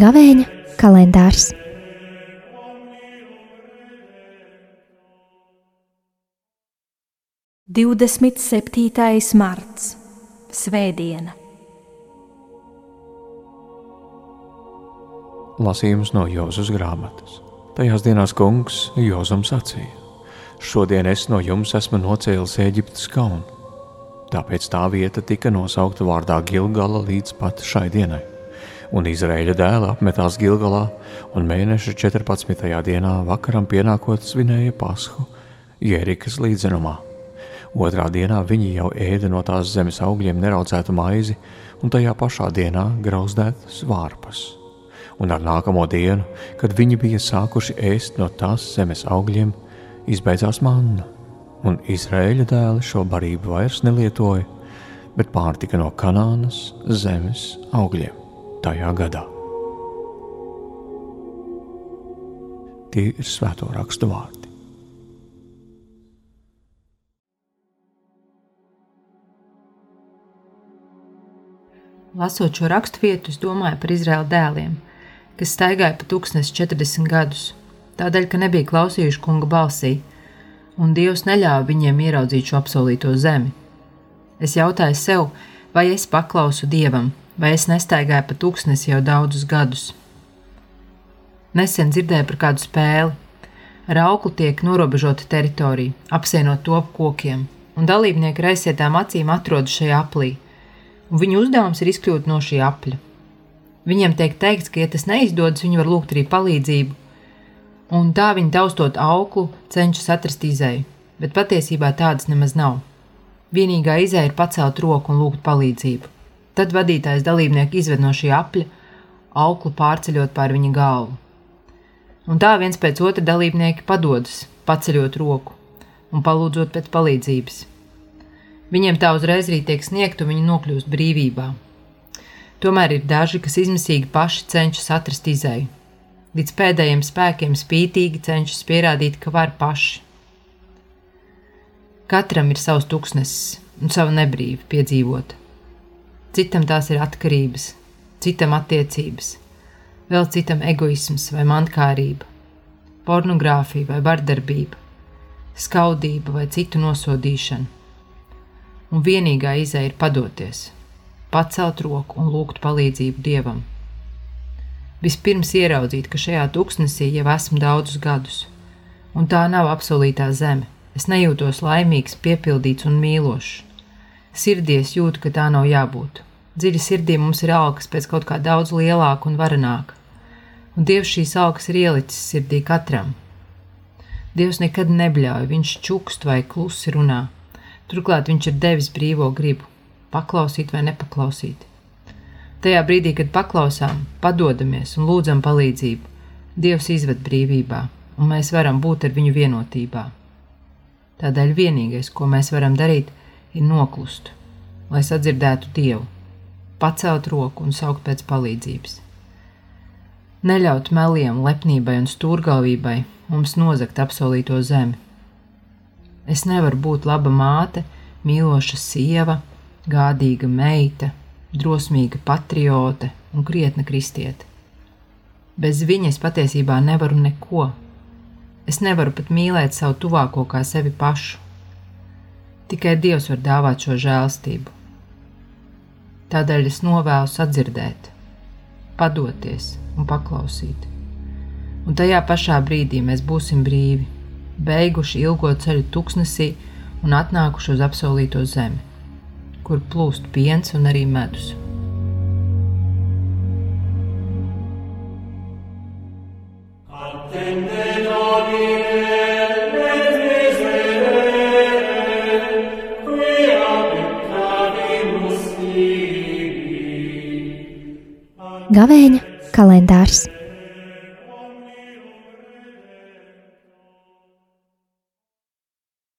Gavēņa kalendārs. Divdesmit septītais marts, Svētdiena. Lasījums no Jūzas grāmatas. Tajās dienās kungs Jozam sacīja: Šodien es no jums esmu nocēlis Eģiptes kaunu. Tāpēc tā vieta tika nosaukta vārdā Gilgala līdz pat šai dienai un Izraēļa dēli apmetās Gilgalā, un mēneša 14. dienā vakaram pienākot svinēja Pashu Jērikas līdzenumā. Otrā dienā viņi jau ēda no tās zemes augļiem neraudzētu maizi, un tajā pašā dienā grauzdētas vārpas. Un ar nākamo dienu, kad viņi bija sākuši ēst no tās zemes augļiem, izbeidzās manna, un Izraēļa dēli šo barību vairs nelietoja, bet pārtika no Kanānas zemes augļiem tajā gadā. Tie ir svēto rakstu vārdi. Lasot šo raksturvietu, es domāju par Izraēla dēliem, kas staigāja pa tūkstnesi 40 gadus, tādēļ, ka nebija klausījuši kunga balsī, un Dievs neļāva viņiem ieraudzīt šo apsolīto zemi. Es jautāju sev, vai es paklausu Dievam, vai es nestaigāju pa tūkstnesi jau daudzus gadus. Nesen dzirdēju par kādu spēli. Ar auklu tiek norobežota teritorija, apsienot to kokiem, un dalībnieki ar aizsietām acīm atrodas šajā aplī, un viņu uzdevums ir izkļūt no šī apļa. Viņiem tiek teikts, ka, ja tas neizdodas, viņi var lūgt arī palīdzību, un tā viņi taustot auklu, cenšas atrast izēju, bet patiesībā tādas nemaz nav. Vienīgā izēja ir pacelt roku un lūgt palīdzību. Tad vadītājs dalībnieku izved no šī apļa, auklu pārceļot pār viņa galvu. Un tā viens pēc otra dalībnieki padodas, paceļot roku un palūdzot pēc palīdzības. Viņiem tā uzreiz arī tiek sniegta, un viņi nokļūst brīvībā. Tomēr ir daži, kas izmisīgi paši cenšas atrast izēju. Līdz pēdējiem spēkiem spītīgi cenšas pierādīt, ka var paši. Katram ir savs tuksnesis un sava nebrīva piedzīvota. Citam tās ir atkarības, citam attiecības, vēl citam egoisms vai mankārība, pornogrāfija vai vardarbība, skaudība vai citu nosodīšana. Un vienīgā izēja ir padoties, pacelt roku un lūgt palīdzību dievam. Vispirms ieraudzīt, ka šajā tūkstnesī jau esmu daudzus gadus, un tā nav apsolītā zeme. Es nejūtos laimīgs, piepildīts un mīlošs. Sirdies jūtu, ka tā nav jābūt. Dziļi sirdī mums ir alkas pēc kaut kā daudz lielāka un varenāka, un Dievs šīs alkas ir ielicis sirdī katram. Dievs nekad nebļauj, viņš čukst vai klusi runā. Turklāt viņš ir devis brīvo gribu, paklausīt vai nepaklausīt. Tajā brīdī, kad paklausām, padodamies un lūdzam palīdzību, Dievs izved brīvībā, un mēs varam būt ar viņu vienotībā. Tādēļ vienīgais, ko mēs varam darīt, ir noklust, lai sadzirdētu Dievu, pacelt roku un saukt pēc palīdzības. Neļaut meliem, lepnībai un stūrgalvībai mums nozagt apsolīto zemi. Es nevaru būt laba māte, mīloša sieva, gādīga meita, drosmīga patriote un krietna kristiete. Bez viņas patiesībā nevaru neko. Es nevaru pat mīlēt savu tuvāko kā sevi pašu. Tikai Dievs var dāvāt šo žēlstību. Tādēļ es novēlu sadzirdēt, padoties un paklausīt. Un tajā pašā brīdī mēs būsim brīvi, beiguši ilgo ceļu tuksnesī un atnākuši uz apsolīto zemi, kur plūst piens un arī medus. Gavēņa kalendārs.